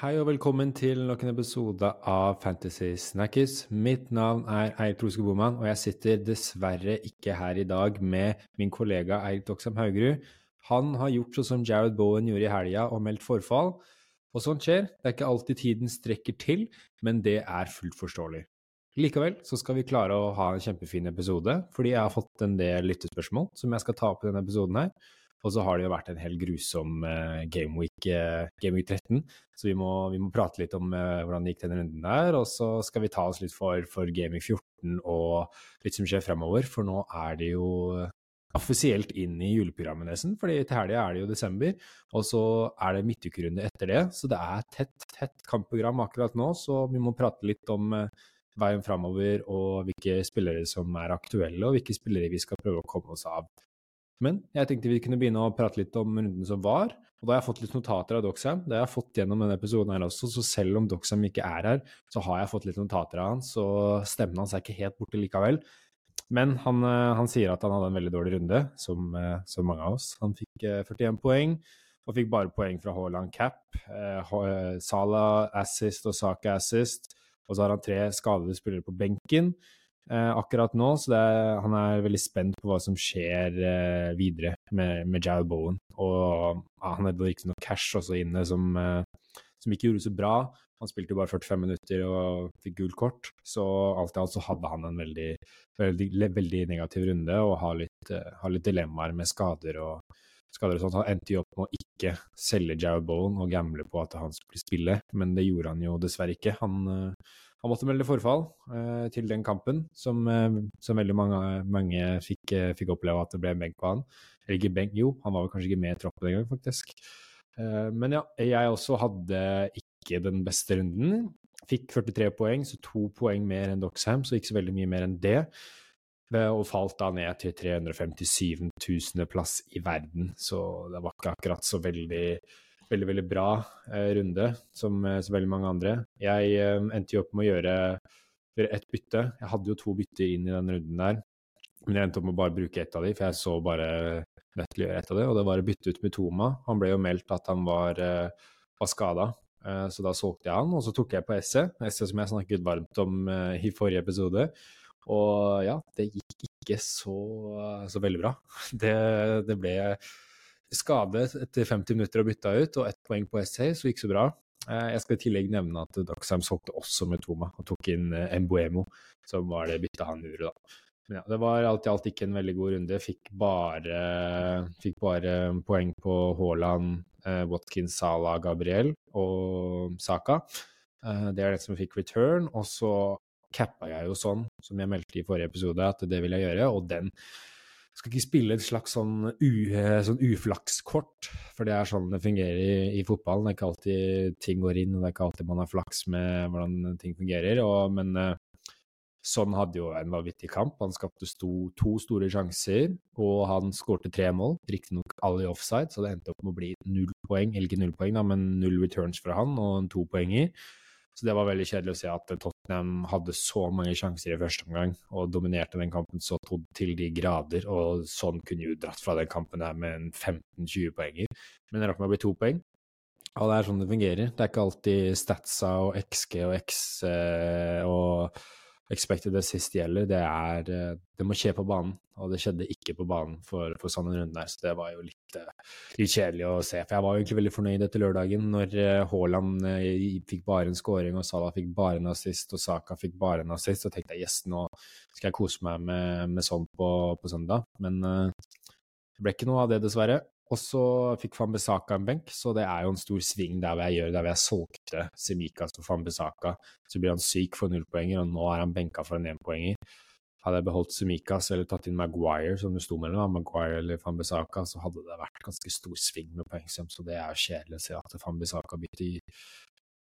Hei og velkommen til nok en episode av Fantasy Snackers. Mitt navn er Eirik Troske Boman, og jeg sitter dessverre ikke her i dag med min kollega Eirik Doksam Haugerud. Han har gjort sånn som Jared Bowen gjorde i helga og meldt forfall. Og sånt skjer. Det er ikke alltid tiden strekker til, men det er fullt forståelig. Likevel så skal vi klare å ha en kjempefin episode, fordi jeg har fått en del lyttespørsmål som jeg skal ta opp i denne episoden her. Og så har det jo vært en helt grusom uh, gameweek, uh, gameweek 13, så vi må, vi må, prate litt om uh, hvordan det gikk den runden der. Og så skal vi ta oss litt for, for gameweek 14 og litt som skjer fremover, for nå er det jo offisielt inn i juleprogrammet nesten, fordi til helga er det jo desember, og så er det midtukerunde etter det. Så det er tett, tett kampprogram akkurat nå, så vi må prate litt om veien framover og hvilke spillere som er aktuelle, og hvilke spillere vi skal prøve å komme oss av. Men jeg tenkte vi kunne begynne å prate litt om runden som var. Og da har jeg fått litt notater av Doxham. Det har jeg fått gjennom denne episoden her også, så selv om Doxham ikke er her, så har jeg fått litt notater av han, så stemmen hans er ikke helt borte likevel. Men han, eh, han, sier at han hadde en veldig dårlig runde, som, eh, som mange av oss. Han fikk 41 eh, poeng, og fikk bare poeng fra Haaland cap. Salah assist og Saka assist. Og så har han tre skadede spillere på benken akkurat nå, så er, han er veldig spent på hva som skjer eh, videre med, med Jared Bowen. Og ja, han hadde noe cash også inne som, eh, som ikke gjorde det så bra. Han spilte jo bare 45 minutter og fikk gult kort, så alt i alt så hadde han en veldig, veldig, veldig negativ runde og har litt, har litt dilemmaer med skader og skader og sånt. Han endte jo opp med å ikke selge Jared Bowen og gamble på at han skulle spille, men det gjorde han jo dessverre ikke. Han, han måtte melde forfall eh, til den kampen, som, eh, som veldig mange, mange fikk, eh, fikk, oppleve at det ble en benk på han. Eller ikke benk, jo, han var vel kanskje ikke med i troppen engang, faktisk. Eh, men ja, jeg også hadde ikke den beste runden. Fikk 43 poeng, så to poeng mer enn Doxham, så ikke så veldig mye mer enn det. Eh, og falt da ned til 357 000. plass i verden, så det var ikke akkurat så veldig veldig, veldig bra eh, runde, som, eh, som, veldig mange andre. Jeg eh, endte jo opp med å gjøre, gjøre ett bytte. Jeg hadde jo to bytter inn i den runden der, men jeg endte opp med å bare bruke ett av de, for jeg så bare nødt til å gjøre ett av de, og det var å bytte ut med Toma. Han ble jo meldt at han var, eh, var skada, uh, så da solgte jeg han, og så tok jeg på Esse, Esse som jeg snakket varmt om uh, i forrige episode. Og ja, det gikk ikke så, så veldig bra. Det, det ble skade etter 50 minutter og bytta ut, og ett poeng på SA, så gikk så bra. Eh, jeg skal i tillegg nevne at Doxham solgte også med Toma og tok inn eh, Mbuemo, som var det byttet han gjorde, da. Men ja, det var alt i alt ikke en veldig god runde. Fikk bare, fikk bare poeng på Haaland, eh, Watkins, Salah, Gabriel og Saka. Det er det som fikk return. Og så cappa jeg jo sånn, som jeg meldte i forrige episode, at det vil jeg gjøre, og den skal ikke spille et slags sånn, sånn uflakskort, for det er sånn det fungerer i, i, fotballen. Det er ikke alltid ting går inn, og det er ikke alltid man har flaks med hvordan ting fungerer. Og, men uh, Sånn hadde jo en vanvittig kamp. Han skapte sto, to store sjanser, og han skårte tre mål. Riktignok alle i offside, så det endte opp med å bli null poeng, eller ikke null poeng, da, men null returns fra han og en to poenger. Så det var veldig kjedelig å se at Tottenham hadde så mange sjanser i første omgang og dominerte den kampen så til de grader, og sånn kunne jo dratt fra den kampen der med en 15-20 poenger. Men det rakk meg å bli to poeng. Og det er sånn det fungerer. Det er ikke alltid statsa og XG og X eh, og expected assist gjelder, det er eh, Det må skje på banen, og det skjedde ikke på banen for, for sånne runder runde så det var jo litt, eh, litt, kjedelig å se. For jeg var jo egentlig veldig fornøyd etter lørdagen, når eh, Haaland fikk bare en scoring, og Salah fikk bare en assist, og Saka fikk bare en assist, så tenkte jeg yes, nå skal jeg kose meg med, med sånn på, på, søndag. Men det ble ikke noe av det, dessverre. Og så fikk Fambesaka en benk, så det er jo en stor sving der hvor jeg gjør der hvor jeg solgte Semikas og Fambesaka. Så blir han syk for nullpoenger, og nå er han benka for en énpoenger. Hadde jeg beholdt Semikas eller tatt inn Maguire, som det sto mellom, Maguire eller Fambesaka, så hadde det vært ganske stor sving med poengsum, så det er kjedelig å se at Fambesaka-byttet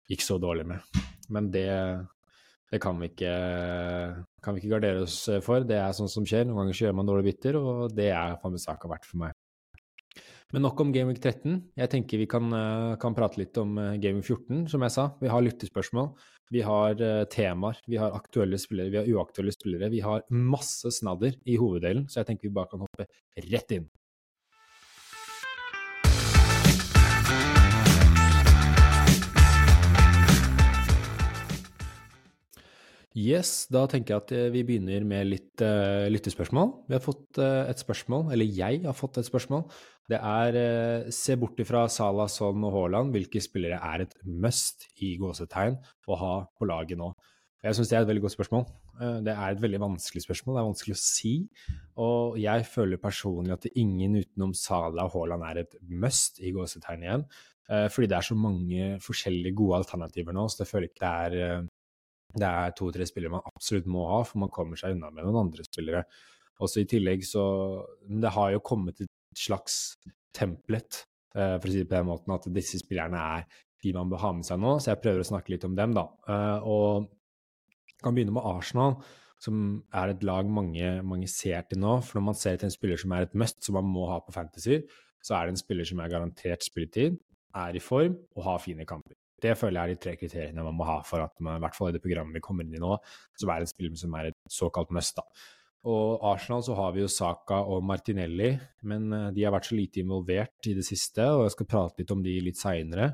gikk så dårlig med. Men det, det kan vi, ikke, kan vi ikke gardere oss for. Det er sånt som skjer. Noen ganger så gjør man dårlige bytter, og det er Fambesaka verdt for meg. Men nok om Game Week 13. Jeg tenker vi kan, eh, kan, prate litt om eh, Game Week 14, som jeg sa. Vi har lyttespørsmål, vi har uh, temaer, vi har aktuelle spillere, vi har uaktuelle spillere. Vi har masse snadder i hoveddelen, så jeg tenker vi bare kan hoppe rett inn. Yes, da tenker jeg at eh, vi begynner med litt uh, lyttespørsmål. Vi har fått uh, et spørsmål, eller jeg har fått et spørsmål. Det er uh, se bort ifra Salah, Son og Haaland, hvilke spillere er et must i gåsetegn å ha på laget nå? Jeg syns det er et veldig godt spørsmål. det er et veldig vanskelig spørsmål, det er vanskelig å si. Og jeg føler personlig at ingen utenom Salah og Haaland er et must i gåsetegn igjen. fordi det er så mange forskjellige gode alternativer nå, så jeg føler ikke det er det er to-tre spillere man absolutt må ha, for man kommer seg unna med noen andre spillere. Også i tillegg så Det har jo kommet et slags templet, eh, for å si det på den måten, at disse spillerne er de man bør ha med seg nå, så jeg prøver å snakke litt om dem, da. Og og kan begynne med Arsenal, som er et lag mange, mange ser til nå. For når man ser til en spiller som er et must, som man må ha på Fantasy, så er det en spiller som er garantert spilletid, er i form og har fine kamper. Det føler jeg er de tre kriteriene man må ha for at man, i hvert fall i det programmet vi kommer inn i nå, som er en spiller som er et såkalt must. Og Arsenal så har vi jo Saka og Martinelli, men eh, de har vært så lite involvert i det siste, og jeg skal prate litt om de litt seinere.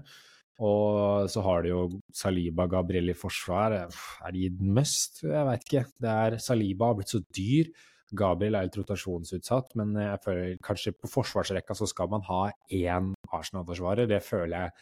Og så har de jo Saliba Gabriel i forsvar. Er de den mest? Jeg veit ikke. Det er Saliba har blitt så dyr. Gabriel er litt rotasjonsutsatt, men jeg føler kanskje på forsvarsrekka så skal man ha én Arsenal-forsvarer. Det føler jeg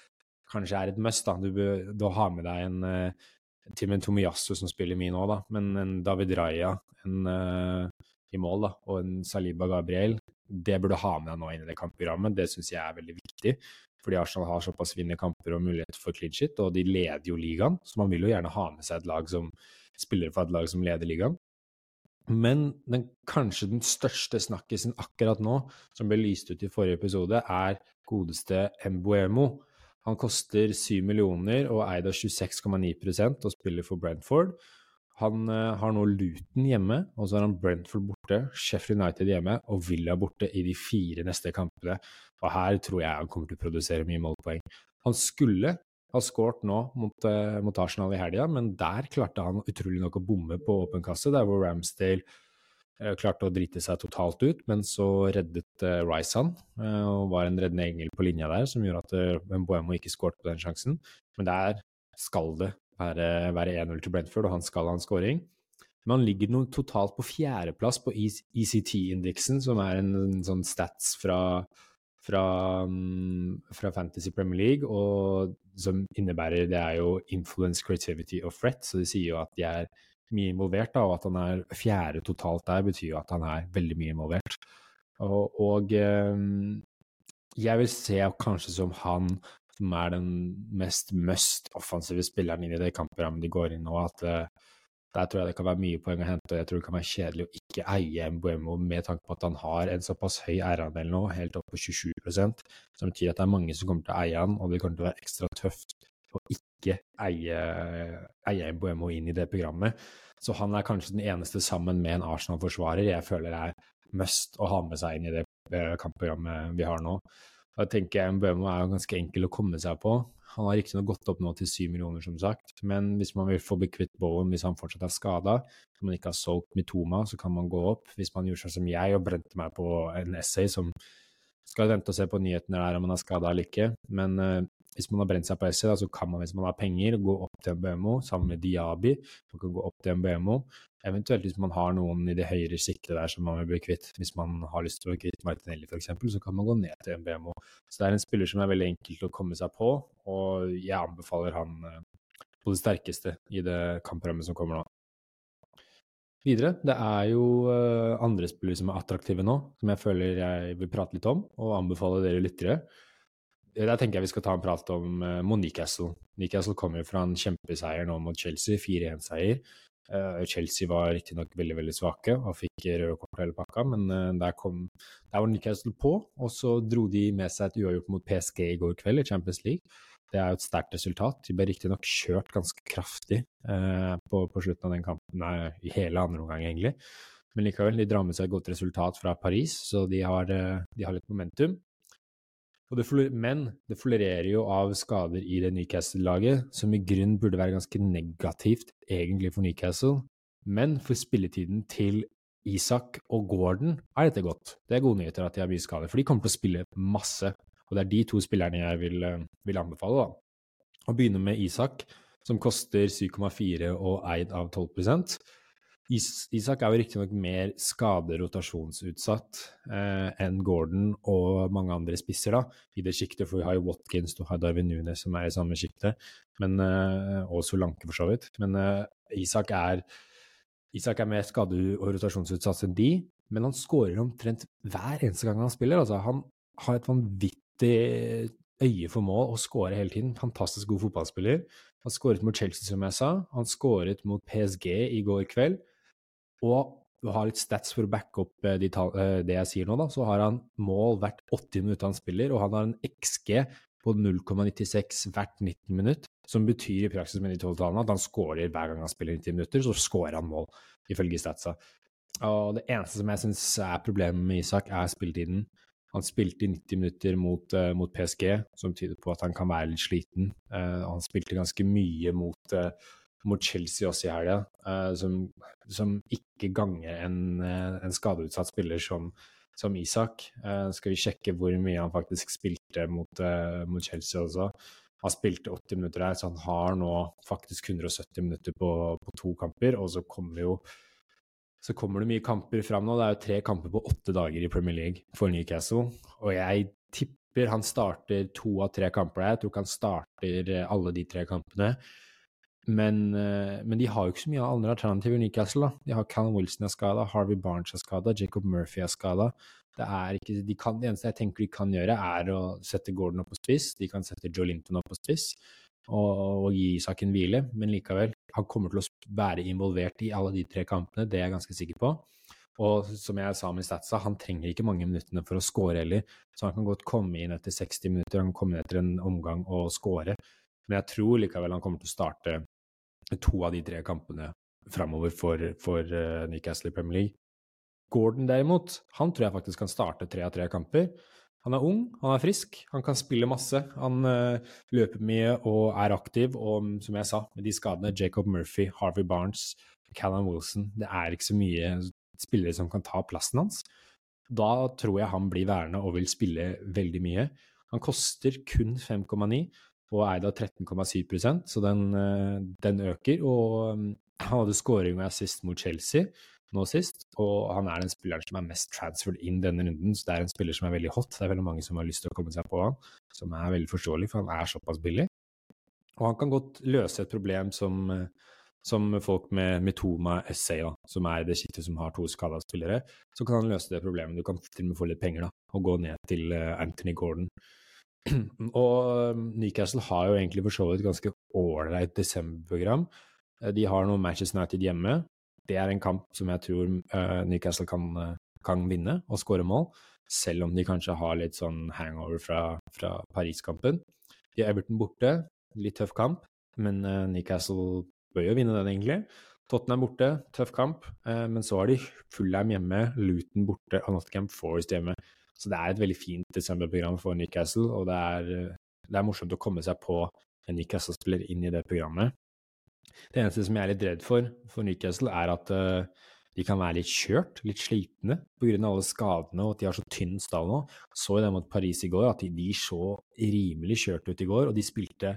kanskje er et must. da. Du bør da ha med deg en uh, til og med Tomiyasu som spiller mye nå, da, men en David Raja en, uh, i mål da, og en Saliba Gabriel. Det burde du ha med deg nå inn i det kampprogrammet. Det syns jeg er veldig viktig. Fordi Arsenal har såpass vinnende kamper og mulighet for clean shit, og de leder jo ligaen. Så man vil jo gjerne ha med seg et lag som spiller for et lag som leder ligaen. Men den, kanskje den største snakkisen akkurat nå, som ble lyst ut i forrige episode, er godeste Mbuemo han koster 7 millioner og eid av 26,9% og spiller for Brentford. Han uh, har nå Luton hjemme, og så har han Brentford borte, Sheffield United hjemme og Villa borte i de fire neste kampene. Og her tror jeg han kommer til å produsere mye målpoeng. Han skulle ha skåret nå mot, uh, mot Arsenal i helga, men der klarte han utrolig nok å bomme på åpen kasse, der hvor Ramsdale Eh, klarte å drite seg totalt ut, men så reddet uh, Rice han, uh, og var en reddende engel på linja der som gjorde at uh, Mboemo ikke skåret på den sjansen. Men der skal det være, være 1-0 til Brentford, og han skal ha en scoring. Men han ligger noe totalt på fjerdeplass på ECT-indeksen, som er en, en, sånn stats fra, fra, um, fra, Fantasy Premier League, og som innebærer Det er jo influence, creativity og threat, så det sier jo at de er mye involvert. Da, og at han er fjerde totalt der, betyr jo at han er veldig mye involvert. Og, og eh, jeg vil se kanskje som han som er den mest must offensive spilleren inn i det kampprogrammet de går inn nå, at uh, der tror jeg det kan være mye poeng å hente, og jeg tror det kan være kjedelig å ikke eie Mbuemo med tanke på at han har en såpass høy eierandel nå, helt opp på 27 som betyr at det er mange som kommer til å eie han, og det kommer til å være ekstra tøft å ikke eie, eie Boemo inn i det programmet. Så han er kanskje den eneste sammen med en Arsenal-forsvarer jeg føler er must å ha med seg inn i det eh, kampprogrammet vi har nå. Da tenker jeg boemo er jo ganske enkel å komme seg på. Han har riktignok gått opp nå til syv millioner, som sagt, men hvis man vil få bekvitt kvitt Bowen hvis han fortsatt er skada, så man ikke har solgt Mitoma, så kan man gå opp. Hvis man gjorde sånn som jeg og brente meg på en essay som skal vente og se på nyhetene der om han er skada eller ikke, men uh, hvis man har brent seg på SC, så kan man hvis man har penger, gå opp til en sammen med Diabi. Man kan gå opp til en. Eventuelt hvis man har noen i det høyere siktet der som man vil bli kvitt. Hvis man har lyst til å bli kvitt Martinelli f.eks., så kan man gå ned til en. Så det er en spiller som er veldig enkelt å komme seg på, og jeg anbefaler han eh, på det sterkeste i det kamprammet som kommer nå. Videre, det er jo uh, andre spillere som er attraktive nå, som jeg føler jeg vil prate litt om, og anbefale dere lyttere. Der tenker jeg vi skal ta en prat om uh, Monique Castle. Newcastle kommer fra en kjempeseier nå mot Chelsea, 4-1-seier. Uh, Chelsea var riktignok veldig veldig svake og fikk røde kort hele pakka, men uh, der, kom, der var Newcastle på, og så dro de med seg et uavgjort mot PSG i går kveld i Champions League. Det er jo et sterkt resultat. De ble riktignok kjørt ganske kraftig uh, på, på, slutten av den kampen, nei, i hele andre omgang egentlig. Men likevel, de drar med seg et godt resultat fra Paris, så de har, de har litt momentum. Det men det florerer jo av skader i det Newcastle-laget, som i grunn burde være ganske negativt egentlig for Newcastle. Men for spilletiden til Isak og Gordon er dette godt. Det er gode nyheter at de har mye skader, for de kommer til å spille masse. Og det er de to spillerne jeg vil, eh, vil anbefale. da. Å begynne med Isak. som koster 7,4 og eid av 12 Is Isak er jo riktignok mer skaderotasjonsutsatt eh, enn Gordon og mange andre spisser da, i det sjiktet, for vi har jo Watkins, har Darwin Nunes som er i samme sjiktet, eh, og Solanke for så vidt. Men eh, Isak, er, Isak er mer skade- og rotasjonsutsatt enn de, men han skårer omtrent hver eneste gang han spiller. Altså, han har et vanvittig øye for mål og skårer hele tiden. Fantastisk god fotballspiller. Han skåret mot Chelsea, som jeg sa. Han skåret mot PSG i går kveld. Og har litt stats for å backe opp eh, de eh, det jeg sier nå, da. Så har han mål hvert 80 minutter han spiller, og han har en XG på 0,96 hvert 19 minutt, som betyr i praksis med de tolv tallene at han skårer hver gang han spiller 90 minutter, så skårer han mål, ifølge statsa. Og det eneste som jeg syns er problemet med Isak, er spilletiden. Han spilte i 90 minutter mot, uh, mot, PSG, som tyder på at han kan være litt sliten. Uh, han spilte ganske mye mot uh, mot Chelsea også i helga, uh, som, som, ikke ganger en, uh, en skadeutsatt spiller som, som Isak. Uh, skal vi sjekke hvor mye han faktisk spilte mot, mot, Chelsea også. Han spilte 80 minutter her, så han har nå faktisk 170 minutter på, på to kamper. Og så kommer jo så kommer det mye kamper fram nå. Det er jo tre kamper på åtte dager i Premier League for Newcastle. Og jeg tipper han starter to av tre kamper der. Jeg tror ikke han starter alle de tre kampene. Men, eh, men, de har jo ikke så mye andre alternativer i Newcastle. da. De har Callum Wilson er skada, Harvey Barnes er skada, Jacob Murphy er skada. Det, de det, eneste jeg tenker de kan gjøre, er å sette Gordon opp på spiss. De kan sette Joe Linton opp på spiss og, og gi saken hvile, men likevel. Han kommer til å være involvert i alle de tre kampene, det er jeg ganske sikker på. Og som jeg sa med Statsa, han trenger ikke mange minuttene for å score heller. Så han kan godt komme inn etter 60 minutter, han kan komme inn etter en omgang og score. Men jeg tror likevel han kommer til å starte to av de tre kampene framover for, for uh, Newcastle i Premier League. Gordon derimot, han tror jeg faktisk kan starte tre av tre kamper. Han er ung, han er frisk, han kan spille masse. Han uh, løper mye og er aktiv, og som jeg sa, med de skadene Jacob Murphy, Harvey Barnes, Callum Wilson Det er ikke så mye spillere som kan ta plassen hans. Da tror jeg han blir værende og vil spille veldig mye. Han koster kun 5,9 og eid av 13,7% så den, eh, den, øker. Og mm, han hadde scoring og assist mot Chelsea nå sist, og han er den spilleren som er mest transferred inn denne runden, så det er en spiller som er veldig hot. Det er veldig mange som har lyst til å komme seg på han, som er veldig forståelig, for han er såpass billig. Og han kan godt løse et problem som, eh, som folk med Metoma SA, da, som er det sjiktet som har to skada spillere, så kan han løse det problemet. Du kan til og med få litt penger da, og gå ned til eh, Anthony Gordon. Og um, Newcastle har jo egentlig for så vidt et ganske ålreit desemberprogram. Eh, de har noen Manchester United hjemme. Det er en kamp som jeg tror uh, Newcastle kan, uh, kan vinne og skåre mål, selv om de kanskje har litt sånn hangover fra, fra Paris-kampen. De har Everton borte, litt tøff kamp, men Newcastle bør jo vinne den, egentlig. Tottenham borte, tøff kamp, men så har de Fullheim hjemme, Luton borte og Nottingham Forest hjemme. Så det er et veldig fint desemberprogram for Newcastle, og det er, det er morsomt å komme seg på en Newcastle-spiller inn i det programmet. Det eneste som jeg er litt redd for for Newcastle, er at uh, de kan være litt kjørt, litt slitne pga. alle skadene og at de har så tynn stall nå. Så jo det mot Paris i går, at de, de så rimelig kjørt ut i går, og de spilte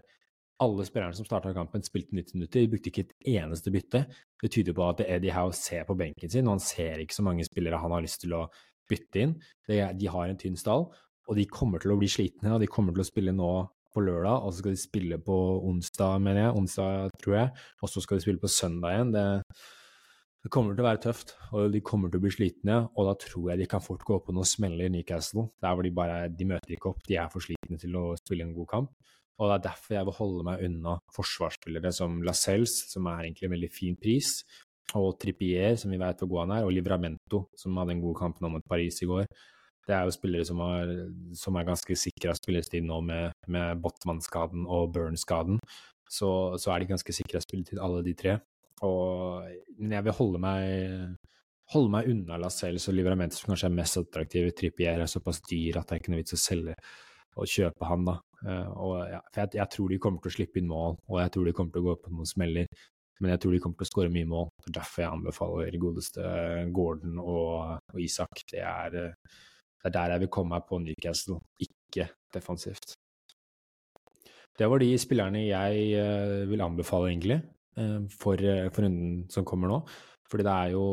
alle spillerne som starta kampen, spilte 90 minutter. De brukte ikke et eneste bytte. Det tyder på at Eddie Howe ser på benken sin, og han ser ikke så mange spillere han har lyst til å bytte inn. De har en tynn stall, og de kommer til å bli slitne. og De kommer til å spille nå på lørdag, og så skal de spille på onsdag, mener jeg. Onsdag, tror jeg. Og så skal de spille på søndag igjen. Det, det, kommer til å være tøft, og de kommer til å bli slitne. Og da tror jeg de kan fort gå på noen smeller i Newcastle. Der hvor de bare de møter ikke opp, de er for slitne til å spille en god kamp. Og det er derfor jeg vil holde meg unna forsvarsspillere som Lascelles, som er egentlig en veldig fin pris, og Trippier, som vi vet hvor god han er, og Livramento, som hadde en god kamp nå mot Paris i går. Det er jo spillere som, har, som er ganske sikre av spilletid nå med, med Botman-skaden og Burn-skaden. Så, så, er de ganske sikre av spilletid, alle de tre. Og, men jeg vil holde meg, holde meg unna Lascelles og Livramento, som kanskje er mest attraktive. Trippier er såpass dyr at det er ikke noe vits å selge og kjøpe han, da. Uh, og, ja, for jeg, jeg, tror de kommer til å slippe inn mål, og jeg tror de kommer til å gå på noen smeller. Men jeg tror de kommer til å skåre mye mål. Det er derfor jeg anbefaler godeste Gordon og, og Isak. Det er, det er, der jeg vil komme meg på Newcastle, ikke defensivt. Det var de spillerne jeg uh, vil anbefale, egentlig, uh, for, uh, for, runden som kommer nå. Fordi det er jo,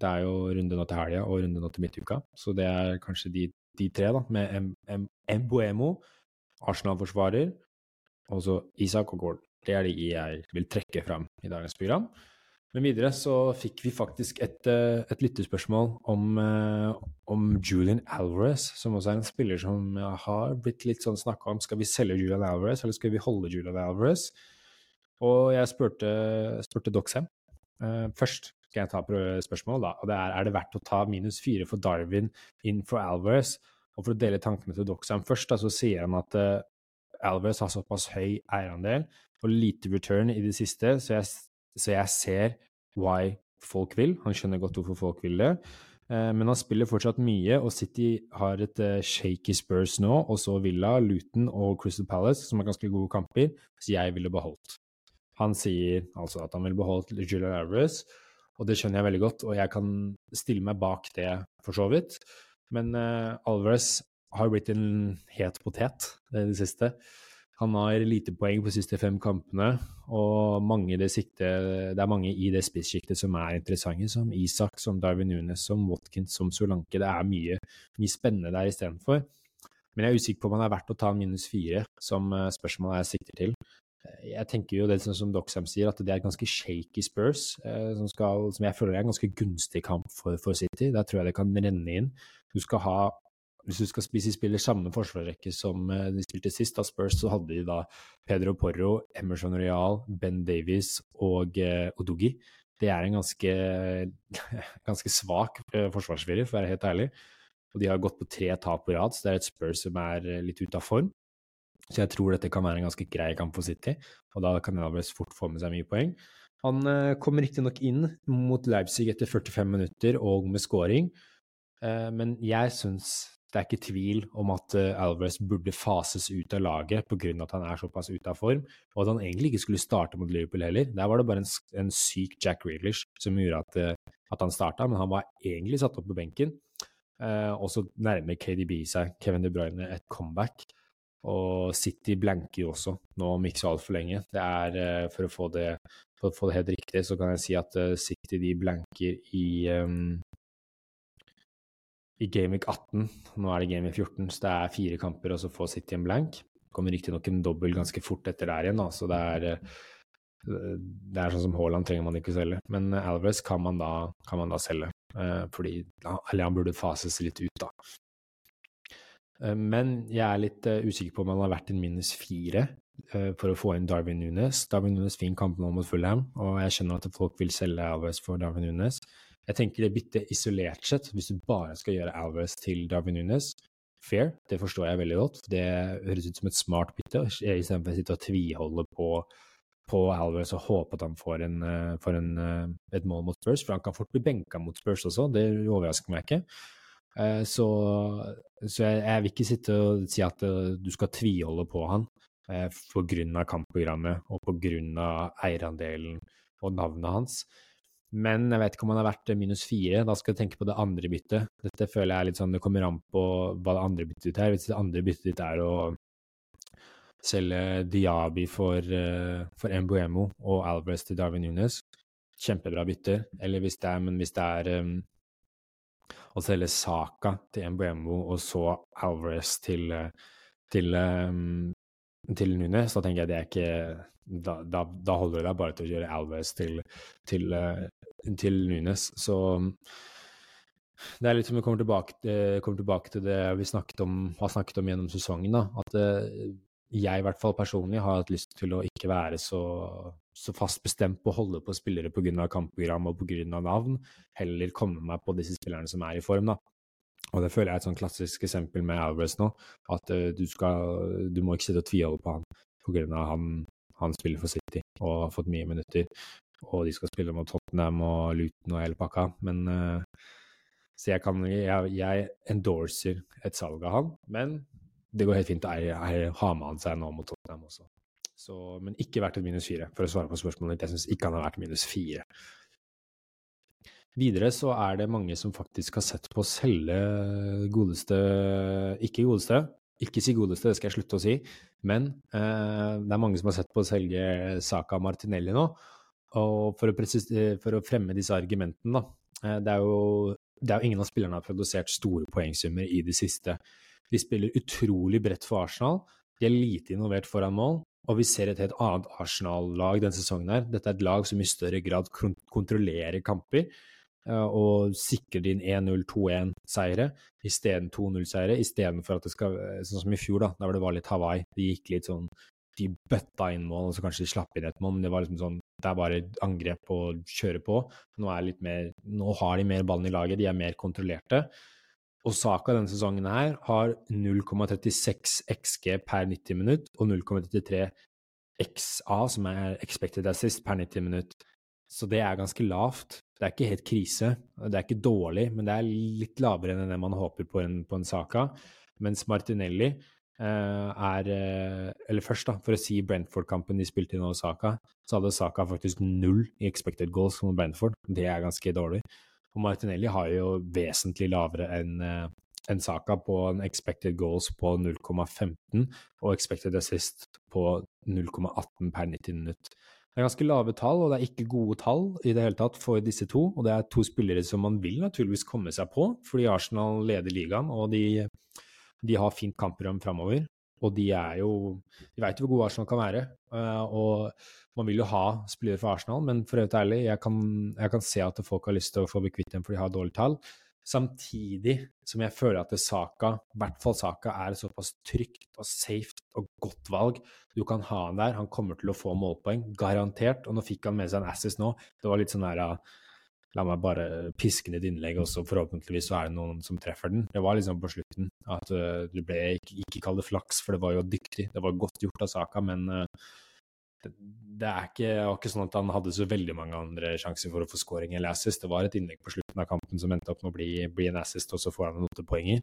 det er jo runde nå til helga og runde nå til midtuka. Så det er kanskje de, de tre, da, med Mboemo, Arsenal-forsvarer, og så Isak og Gordon. Det er de jeg vil trekke fram i dagens program. Men videre så fikk vi faktisk et, eh, et lyttespørsmål om, eh, om, Julian Alvarez, som også er en spiller som har blitt litt sånn snakka om. Skal vi selge Julian Alvarez, eller skal vi holde Julian Alvarez? Og jeg spurte, spurte Doxham uh, først. Skal jeg ta spørsmålet, da? Og det er er det verdt å ta minus fire for Darwin inn for Alvarez? Og for å dele tankene til Doxham først, da, så sier han at uh, Alvarez har såpass høy eierandel og lite return i det siste, så jeg, så jeg ser why folk vil. Han skjønner godt hvorfor folk vil det. Eh, men han spiller fortsatt mye, og City har et uh, shaky Spurs nå, og så Villa, Luton og Crystal Palace, som er ganske gode kamper, så jeg ville beholdt. Han sier altså at han vil beholdt Julian Alvarez, og det skjønner jeg veldig godt, og jeg kan stille meg bak det for så vidt. Men uh, Alvarez har blitt en het potet i det siste. Han har lite poeng på de siste fem kampene, og det, sikte, det er mange i det spissjiktet som er interessante, som Isak, som Darwin Nunes, som Watkins, som Solanke. Det er mye, mye spennende der istedenfor. Men jeg er usikker på om han er verdt å ta en minus fire, som eh, spørsmålet jeg sikter til. Jeg tenker jo det som Doxham sier, at det er ganske shaky Spurs, eh, som, skal, som jeg føler er en ganske gunstig kamp for, for City. Der tror jeg det kan renne inn. Du skal ha hvis du skal spise spiller samme forsvarsrekke som eh, de spilte sist, da Spurs, så hadde de da Pedro Porro, Emerson Real, Ben Davies og uh, Odogi. Det er en ganske, ganske svak forsvarsfyrer, forsvarsfirer, for å være helt ærlig. Og de har gått på tre tap på rad, så det er et Spurs som er litt ute av form. Så jeg tror dette kan være en ganske grei kamp for City, og da kan Alvarez fort få med seg mye poeng. Han kommer kom riktignok inn mot Leipzig etter 45 minutter og med scoring, men jeg syns det er ikke tvil om at uh, Alvarez burde fases ut av laget pga. at han er såpass ute av form, og at han egentlig ikke skulle starte mot Liverpool heller. Der var det bare en, en syk Jack Reelish som gjorde at, uh, at han starta, men han var egentlig satt opp på benken. Eh, og så nærmer KDB seg Kevin De Bruyne et comeback. Og City blanker jo også, nå om ikke så altfor lenge. Det er, for, å det, for å få det helt riktig, så kan jeg si at City de blanker i um, i Gameweek 18. Nå er det Gameweek 14, så det er fire kamper, og så får City en blank. Kommer riktignok en dobbel ganske fort etter der igjen, da, så det er, eh, det er sånn som Haaland trenger man ikke å selge. Men Alvarez kan man da, kan man da selge, eh, fordi Eller han burde fases litt ut, da. Eh, men jeg er litt usikker på om han har vært en minus fire for å få inn Darwin Nunes. Darwin Nunes fin kamp nå mot Fulham, og jeg skjønner at folk vil selge Alvarez for Darwin Nunes. Jeg tenker det byttet isolert sett, hvis du bare skal gjøre Alvarez til Darwin Nunes, fair, det forstår jeg veldig godt. Det høres ut som et smart bytte, istedenfor å sitte og tviholde på, på Alvarez og håpe at han får, en, eh, får en, eh, et mål mot Spurs, for han kan fort bli benka mot Spurs også, det overrasker meg ikke. Eh, så, så jeg, jeg, vil ikke sitte og si at du skal tviholde på han av kampprogrammet og av eierandelen og navnet hans. Men jeg vet ikke om han har vært minus fire. Da skal jeg tenke på det andre byttet. Dette føler jeg er litt sånn, det kommer an på hva det andre byttet ditt er. Hvis det andre byttet ditt er å selge Diaby for, uh, for Mbuemo og Alvarez til Darwin Nunes, kjempebra bytter. Eller hvis det er, men hvis det er um, å selge Saka til Mbuemo og så Alvarez til, til, um, til Nunes, da tenker jeg det er ikke da, da, da, holder det deg bare til å gjøre Alves til, til, uh, til Nunes. Så det er litt som vi kommer tilbake, uh, kommer tilbake til det vi snakket om, har snakket om gjennom sesongen. Da. At uh, jeg i hvert fall personlig har hatt lyst til å ikke være så, så fast bestemt på å holde på spillere pga. kampprogram og pga. navn, heller komme meg på disse spillerne som er i form. da. Og det føler jeg er et sånn klassisk eksempel med Alvarez nå, at du, skal, du må ikke sitte og tviholde på han pga. han han spiller for City og har fått mye minutter. Og de skal spille mot Tottenham og Luton og hele pakka. Men uh, Så jeg kan jeg, jeg, endorser et salg av han. Men det går helt fint å ha med han seg nå mot Tottenham også. Så, men ikke verdt et minus fire, for å svare på spørsmålet ditt. Jeg syns ikke han har vært minus fire. Videre så er det mange som faktisk har sett på å selge godeste Ikke godeste, Ikke si godeste, det skal jeg slutte å si. Men eh, det er mange som har sett på å selge Saka Martinelli nå. Og for å, for å fremme disse argumentene, da. Eh, det, er jo, det er jo ingen av spillerne har produsert store poengsummer i det siste. De spiller utrolig bredt for Arsenal. De er lite involvert foran mål. Og vi ser et helt annet Arsenal-lag denne sesongen. her. Dette er et lag som i større grad kontrollerer kamper eh, og sikrer din 1-0-2-1-seire isteden 2-0-seire, istedenfor at det skal Sånn som i fjor, da, der det var litt Hawaii. Det gikk litt sånn De bøtta inn mål, og så kanskje de slapp inn et mål, men det var liksom sånn Det er bare angrep og kjøre på. Nå, er litt mer, nå har de mer ballen i laget, de er mer kontrollerte. Og Saka denne sesongen her har 0,36 XG per 90 minutt og 0,33 XA, som er expected assist, per 90 minutt. Så det er ganske lavt. Det er ikke helt krise. Det er ikke dårlig, men det er litt lavere enn det man håper på en, på en Saka. Mens Martinelli eh, er eh, Eller først, da, for å si Brentford-kampen de spilte inn over Saka, så hadde Saka faktisk null i expected goals mot Brentford. Det er ganske dårlig. Og Martinelli har jo vesentlig lavere enn uh, en Saka på en expected goals på 0,15 og expected assist på 0,18 per 90 minutt. Det er ganske lave tall, og det er ikke gode tall i det hele tatt for disse to. Og det er to spillere som man vil naturligvis komme seg på, fordi Arsenal leder ligaen, og de, de har fint kampprogram framover. Og de er jo De veit jo hvor gode Arsenal kan være. Uh, og man vil jo ha spillere fra Arsenal, men for å være ærlig, jeg kan, jeg kan se at folk har lyst til å få bli kvitt dem fordi de har dårlige tall. Samtidig som jeg føler at Saka, i hvert fall Saka, er et såpass trygt og safe og godt valg. Du kan ha han der, han kommer til å få målpoeng, garantert. Og nå fikk han med seg en assist nå. Det var litt sånn der La meg bare piske ned innlegget, og så forhåpentligvis så er det noen som treffer den. Det var liksom på slutten at uh, du ble ikke, ikke kall det flaks, for det var jo dyktig. Det var godt gjort av Saka, men uh, det, det, er ikke, ikke sånn at han hadde så veldig mange andre sjanser for å få scoring eller assist. Det var et innlegg på slutten av kampen som endte opp med å bli, bli en assist, og så får han noen åttepoenger.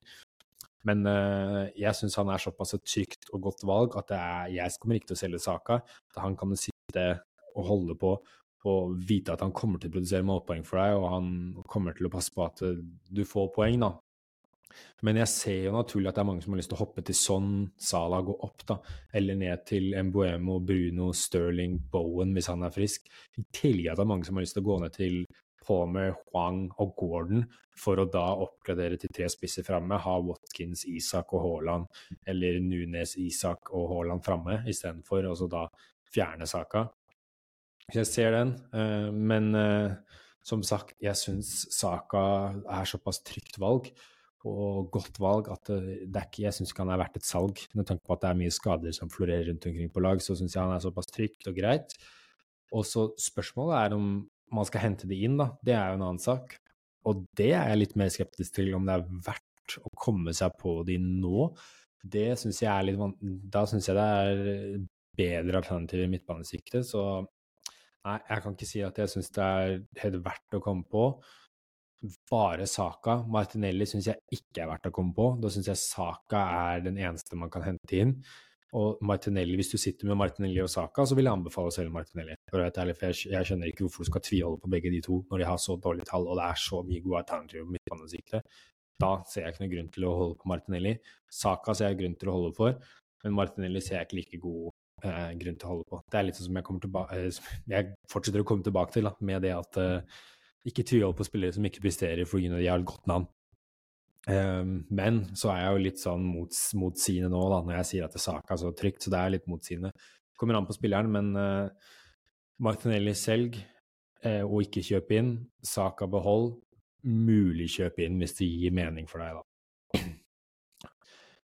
Men uh, jeg syns han er såpass et trygt og godt valg at er, jeg kommer ikke til å selge Saka. Han kan sitte og holde på og vite at han kommer til å produsere målpoeng for deg, og han kommer til å passe på at du får poeng, da. Men jeg ser jo naturlig at det er mange som har lyst til å hoppe til sånn Sala gå opp, da. Eller ned til Mbuemo, Bruno, Sterling, Bowen hvis han er frisk. I tillegg at det er mange som har lyst til å gå ned til Palmer, Huang og Gordon for å da oppgradere til tre spisser framme. Ha Watkins, Isak og Haaland, eller Nunes, Isak og Haaland framme istedenfor, og så da fjerne Saka. Jeg ser den, uh, men uh, som sagt, jeg syns Saka er såpass trygt valg og godt valg at det, det ikke, jeg syns ikke han er verdt et salg. Med tanke på at det er mye skader som florerer rundt omkring på lag, så syns jeg han er såpass trygt og greit. Og så spørsmålet er om man skal hente det inn, da. Det er jo en annen sak. Og det er jeg litt mer skeptisk til, om det er verdt å komme seg på de nå. Det syns jeg er litt Da syns jeg det er bedre alternativ i midtbanesiktet, så Nei, jeg kan ikke si at jeg syns det er helt verdt å komme på. Bare Saka. Martinelli syns jeg ikke er verdt å komme på. Da syns jeg Saka er den eneste man kan hente inn. Og Martinelli, hvis du sitter med Martinelli og Saka, så vil jeg anbefale å selge Martinelli. Ærlig, for jeg, jeg, skjønner ikke hvorfor du skal tviholde på begge de to når de har så dårlige tall og det er så mye gode alternativer på midtbanesiktet. Da ser jeg ikke noen grunn til å holde på Martinelli. Saka ser jeg grunn til å holde for, men Martinelli ser jeg ikke like god eh, grunn til å holde på. Det er litt sånn som jeg, eh, jeg fortsetter å komme tilbake til, da, med det at eh, ikke tvihold på spillere som ikke presterer fordi de har et godt navn. Um, men så er jeg jo litt sånn mot, motsigende nå, da, når jeg sier at det saka er så trygt, så det er litt motsigende. Kommer an på spilleren, men uh, Martinelli selg uh, og ikke kjøp inn. Saka behold. Mulig kjøp inn hvis det gir mening for deg, da.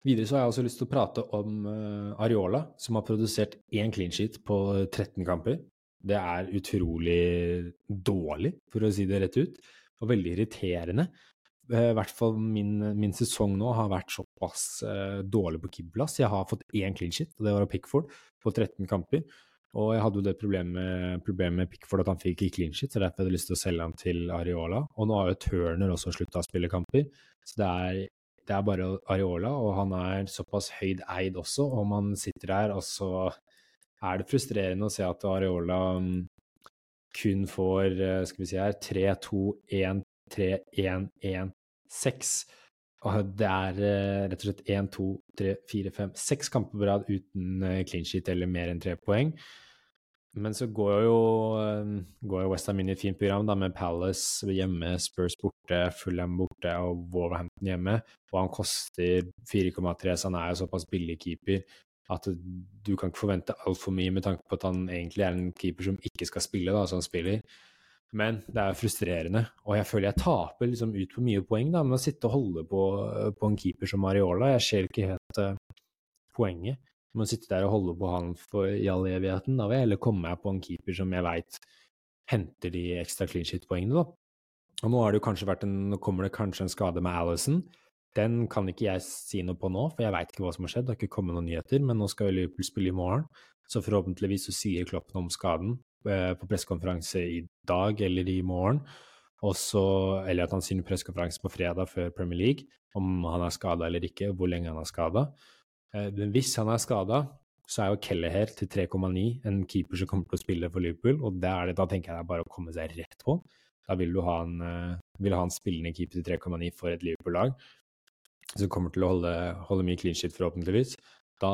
Videre så har jeg også lyst til å prate om uh, Areola, som har produsert én clean sheet på 13 kamper. Det er utrolig dårlig, for å si det rett ut, og veldig irriterende. Uh, I hvert fall min, min, sesong nå har vært såpass uh, dårlig på keeperplass. Jeg har fått én clean shit, og det var av Pickford, på 13 kamper. Og jeg hadde jo det problemet, problemet med Pickford at han fikk ikke clean shit, så derfor hadde jeg lyst til å selge han til Areola. Og nå har jo Turner også slutta å spille kamper, så det er det er bare Areola, og han er såpass høyd eid også, og man sitter der, og så er det frustrerende å se at Areola mm, kun får, eh, skal vi si her, 3-2-1-3-1-1-6. det er rett og slett én, to, tre, fire, fem, seks kamper på rad uten clean sheet eller mer enn tre poeng. Men så går jo, går jo Westham inn i et fint program da, med Palace hjemme, Spurs borte, Fulham borte og Wolverhampton hjemme. Og han koster 4,3, så han er jo såpass billig keeper at du kan ikke forvente altfor mye med tanke på at han egentlig er en keeper som ikke skal spille, da, så han spiller. Men det er frustrerende, og jeg føler jeg taper liksom ut på mye poeng da, med å sitte og holde på, på en keeper som Mariola. Jeg ser ikke helt uh, poenget med å sitte der og holde på han for i all evigheten. Da vil jeg heller komme på en keeper som jeg veit henter de ekstra clean shit-poengene, da. Og nå, har det jo kanskje vært en, nå kommer det kanskje en skade med Alison. Den kan ikke jeg si noe på nå, for jeg veit ikke hva som har skjedd. Det har ikke kommet noen nyheter, men nå skal Liverpool spille i morgen. Så forhåpentligvis så sier Kloppen om skaden eh, på pressekonferanse i dag eller i morgen. Også, eller at han sier pressekonferanse på fredag før Premier League, om han er skada eller ikke, hvor lenge han er skada. Eh, men hvis han er skada, så er jo Kelleher til 3,9 en keeper som kommer til å spille for Liverpool, og det det, da tenker jeg det er bare å komme seg rett på. Da vil du ha en, uh, vil ha en spillende keeper til 3,9 for et Liverpool-lag som kommer til å holde, holde mye clean shit, forhåpentligvis. Da,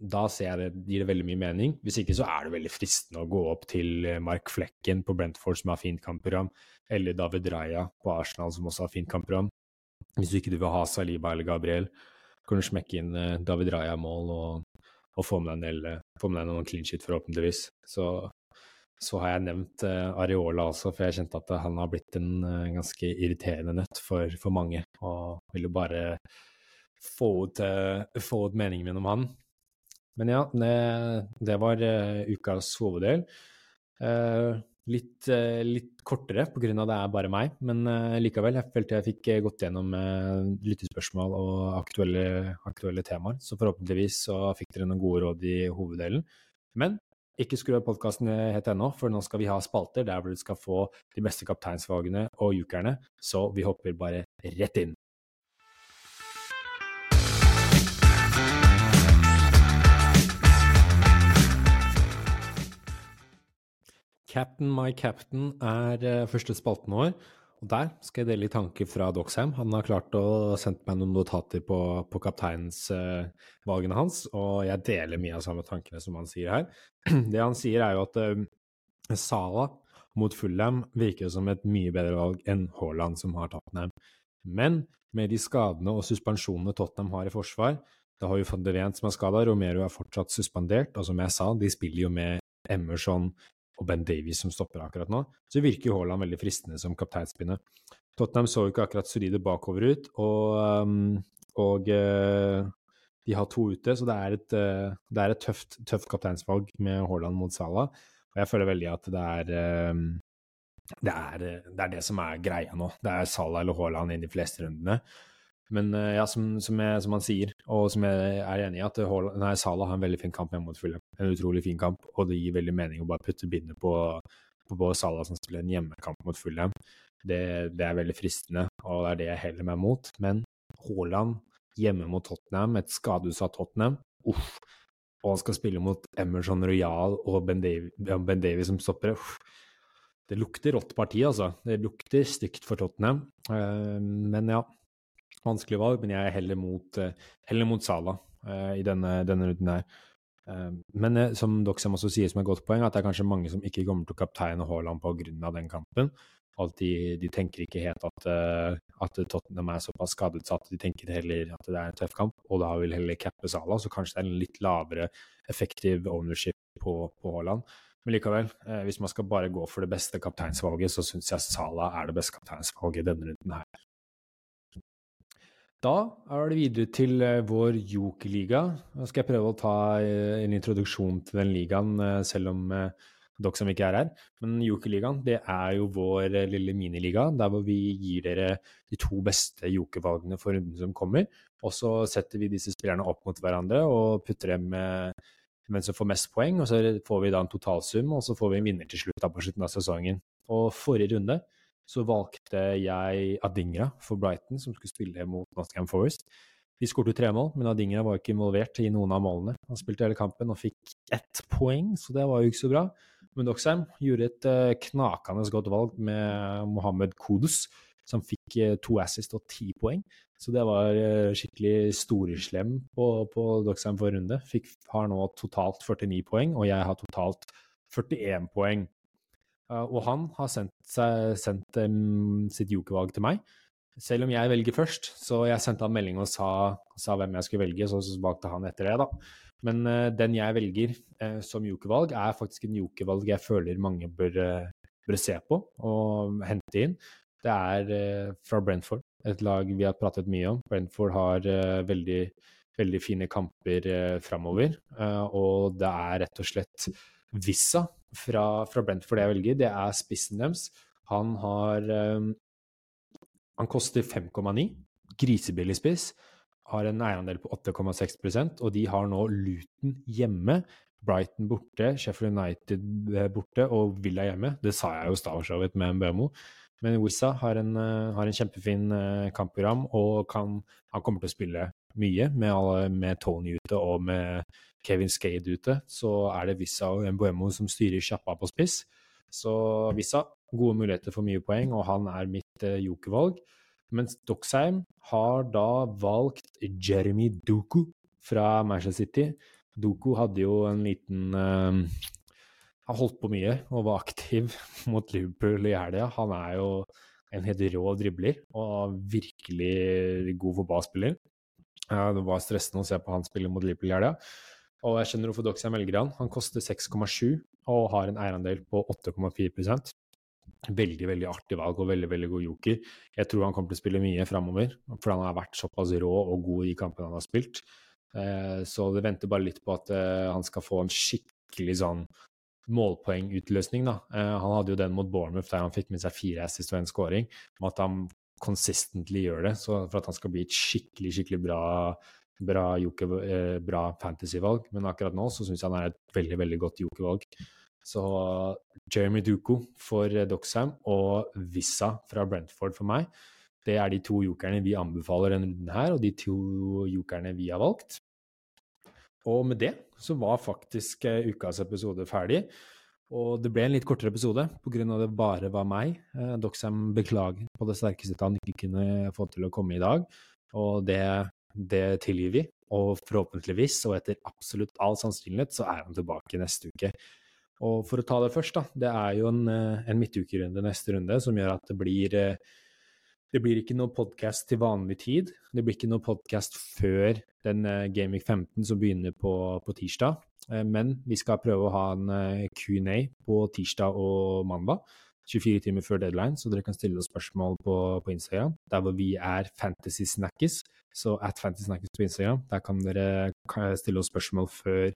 da det gir det veldig mye mening. Hvis ikke så er det veldig fristende å gå opp til eh, Mark Flekken på Brentford, som har fint kampprogram, eller David Raja på Arsenal, som også har fint kampprogram. Hvis du ikke vil ha Saliba eller Gabriel, kan du smekke inn uh, David Raja-mål og, og, få med deg, få med deg noen clean shit, forhåpentligvis. Så, så har jeg nevnt uh, Areola også, for jeg kjente at han har blitt en uh, ganske irriterende nøtt for, for, mange, og ville bare få ut, få ut meningen min om han. Men ja, det, det var ukas hoveddel. Litt, eh, litt kortere pga. det er bare meg, men likevel. Jeg følte jeg fikk eh, gått gjennom lyttespørsmål og aktuelle, aktuelle, temaer. Så forhåpentligvis så fikk dere noen gode råd i hoveddelen. Men ikke skru av podkasten helt ennå, for nå skal vi ha spalter der hvor du skal få de beste kapteinsvalgene og jukerne. Så vi hopper bare rett inn. Captain My Captain er uh, første spalten vår. Og der skal jeg dele litt tanker fra Doxham. Han har klart å sende meg noen notater på, på kapteinsvalgene uh, hans, og jeg deler mye av samme tankene som han sier her. Det han sier, er jo at eh, Sala mot Fulham virker som et mye bedre valg enn Haaland, som har Tottenham. Men med de skadene og suspensjonene Tottenham har i forsvar, da har jo van som er skada, Romero er fortsatt suspendert, og som jeg sa, de spiller jo med Emerson, og Ben Davies som stopper akkurat nå, så virker jo Haaland veldig fristende som kapteinspinne. Tottenham så jo ikke akkurat solide bakover ut, og, um, og uh, de har to ute, så det er et, uh, det er et tøft, tøft, kapteinsvalg med Haaland mot Salah. Og jeg føler veldig at det er, um, det er, det er det som er greia nå. Det er Salah eller Haaland i de fleste rundene. Men ja, som, som, jeg, som, han sier, og som jeg er enig i, at Haaland, nei, Salah har en veldig fin kamp hjemme mot Fulham. En utrolig fin kamp, og det gir veldig mening å bare putte bindet på, på, på Salah som spiller en hjemmekamp mot Fulham. Det, det, er veldig fristende, og det er det jeg heller meg mot. Men Haaland hjemme mot Tottenham, et skadeutsatt Tottenham, uff. Og han skal spille mot Emerson Royal og Ben Davies, ben Davies som stopper. Uff. Det lukter rått parti, altså. Det lukter stygt for Tottenham. Uh, men ja, vanskelig valg, men jeg er heller mot, eh, heller mot Sala uh, i denne, denne runden her. Uh, men uh, som Doxham også sier som et godt poeng, at det er kanskje mange som ikke kommer til å kapteine Haaland pga. den kampen. At de, de, tenker ikke helt at, at Tottenham er såpass skadeutsatt. De tenker heller at det er en tøff kamp, og da vil heller cappe Sala. Så kanskje det er en litt lavere effektiv ownership på, på Haaland. Men likevel, hvis man skal bare gå for det beste kapteinsvalget, så syns jeg Sala er det beste kapteinsvalget denne runden her. Da er det videre til eh, vår Joker-liga. Nå skal jeg prøve å ta eh, en introduksjon til den ligaen, eh, selv om dere som ikke er her. Men Joker-ligaen det er jo vår lille miniliga, der hvor vi gir dere de to beste jokervalgene for runden som kommer. Og så setter vi disse spillerne opp mot hverandre og putter dem mens som får mest poeng. Og så får vi da en totalsum, og så får vi en vinner til slutt da på slutten av sesongen. Og forrige runde så valgte jeg Adingra for Brighton, som skulle spille mot Nottingham Forest. De skåret tre mål, men Adingra var ikke involvert i noen av målene. Han spilte hele kampen og fikk ett poeng, så det var jo ikke så bra. Men Doxheim gjorde et uh, knakende godt valg med Mohammed Kodus, som fikk uh, to assist og ti poeng. Så det var uh, skikkelig storeslem på, på Doxheim forrige runde. Fikk, har nå totalt 49 poeng, og jeg har totalt 41 poeng. Uh, og han har sendt, seg, sendt um, sitt jokervalg til meg. Selv om jeg velger først, så jeg sendte han melding og sa, sa hvem jeg skulle velge, så valgte han etter det, da. Men uh, den jeg velger uh, som jokervalg, er faktisk en jokervalg jeg føler mange bør, uh, bør, se på og hente inn. Det er fra Brentford, et lag vi har pratet mye om. Brentford har veldig, veldig fine kamper framover, og det er rett og slett Vissa fra, fra Brentford jeg velger. Det er spissen deres. Han har Han koster 5,9. Grisebillig spiss har en eierandel på 8,6% og de har nå Luton hjemme, Brighton borte, Sheffield United eh, borte og Villa hjemme. Det sa jeg jo Stavshovet med Mbemo. Men Wissa har, eh, har en kjempefin eh, kampprogram og kan, han kommer til å spille mye med, alle, med Tony ute og med Kevin Skade ute. Så er det Vissa og Mbuemo som styrer sjappa på spiss. Så Vissa gode muligheter for mye poeng, og han er mitt jokervalg. Mens Doxheim har da valgt Jeremy Duku fra Manchester City. Duku hadde jo en liten uh, Han holdt på mye og var aktiv mot Liverpool i helga. Han er jo en helt rå dribler og virkelig god fotballspiller. Det var stressende å se på han spille mot Liverpool i helga. Og jeg skjønner hvorfor Doxia velger han. Han koster 6,7 og har en eierandel på 8,4% Veldig veldig artig valg og veldig veldig god joker. Jeg tror han kommer til å spille mye framover, for han har vært såpass rå og god i kampene han har spilt. Eh, så det venter bare litt på at eh, han skal få en skikkelig sånn målpoengutløsning. da. Eh, han hadde jo den mot Bournemouth der han fikk med seg fire assist og en scoring. Om at han consistently gjør det, så for at han skal bli et skikkelig skikkelig bra bra, joker, bra fantasyvalg. Men akkurat nå så syns jeg han er et veldig veldig godt jokervalg. Så Jeremy Duko for Doxham og Vissa fra Brentford for meg. Det er de to jokerne vi anbefaler denne runden her, og de to jokerne vi har valgt. Og med det så var faktisk eh, ukas episode ferdig. Og det ble en litt kortere episode pga. det bare var meg. Eh, Doxham beklager på det sterkeste at han ikke kunne få til å komme i dag, og det, det tilgir vi. Og forhåpentligvis, og etter absolutt all sannsynlighet, så er han tilbake neste uke. Og for å ta det først, da. Det er jo en, eh, en midtukerunde neste runde som gjør at det blir eh, det blir ikke noe podkast til vanlig tid. Det blir ikke noe podkast før den uh, Gaming 15 som begynner på, på tirsdag. Men vi skal prøve å ha en Q&A på tirsdag og mandag. 24 timer før deadline, så dere kan stille oss spørsmål på, på Instagram. Der hvor vi er Fantasy Snackis, så at Fantasy Snackis på Instagram. Der kan dere stille oss spørsmål før,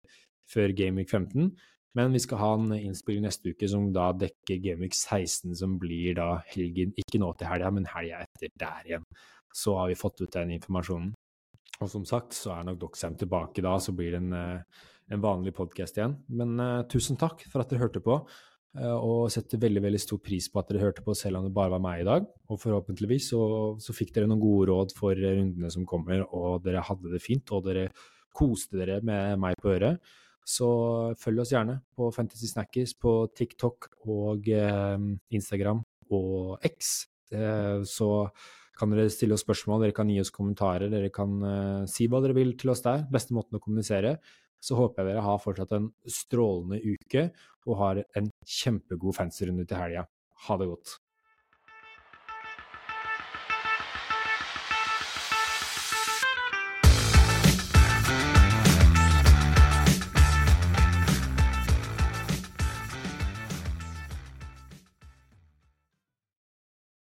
før Gameweek 15. Men vi skal ha en innspilling neste uke som da dekker Gameweek 16, som blir da helgen Ikke nå til helga, men helga etter der igjen. Så har vi fått ut den informasjonen. Og som sagt så er nok Doxham tilbake da, så blir det en, eh, en vanlig podkast igjen. Men uh, tusen takk for at dere hørte på, uh, og setter veldig veldig stor pris på at dere hørte på selv om det bare var meg i dag. Og forhåpentligvis så, så fikk dere noen gode råd for rundene som kommer, og dere hadde det fint, og dere koste dere med meg på øret. Så følg oss gjerne på Fantasy Snackers på TikTok og eh, Instagram og X. Eh, så kan dere stille oss spørsmål, dere kan gi oss kommentarer, dere kan eh, si hva dere vil til oss der. Beste måten å kommunisere. Så håper jeg dere har fortsatt en strålende uke og har en kjempegod fansrunde til helga. Ha det godt.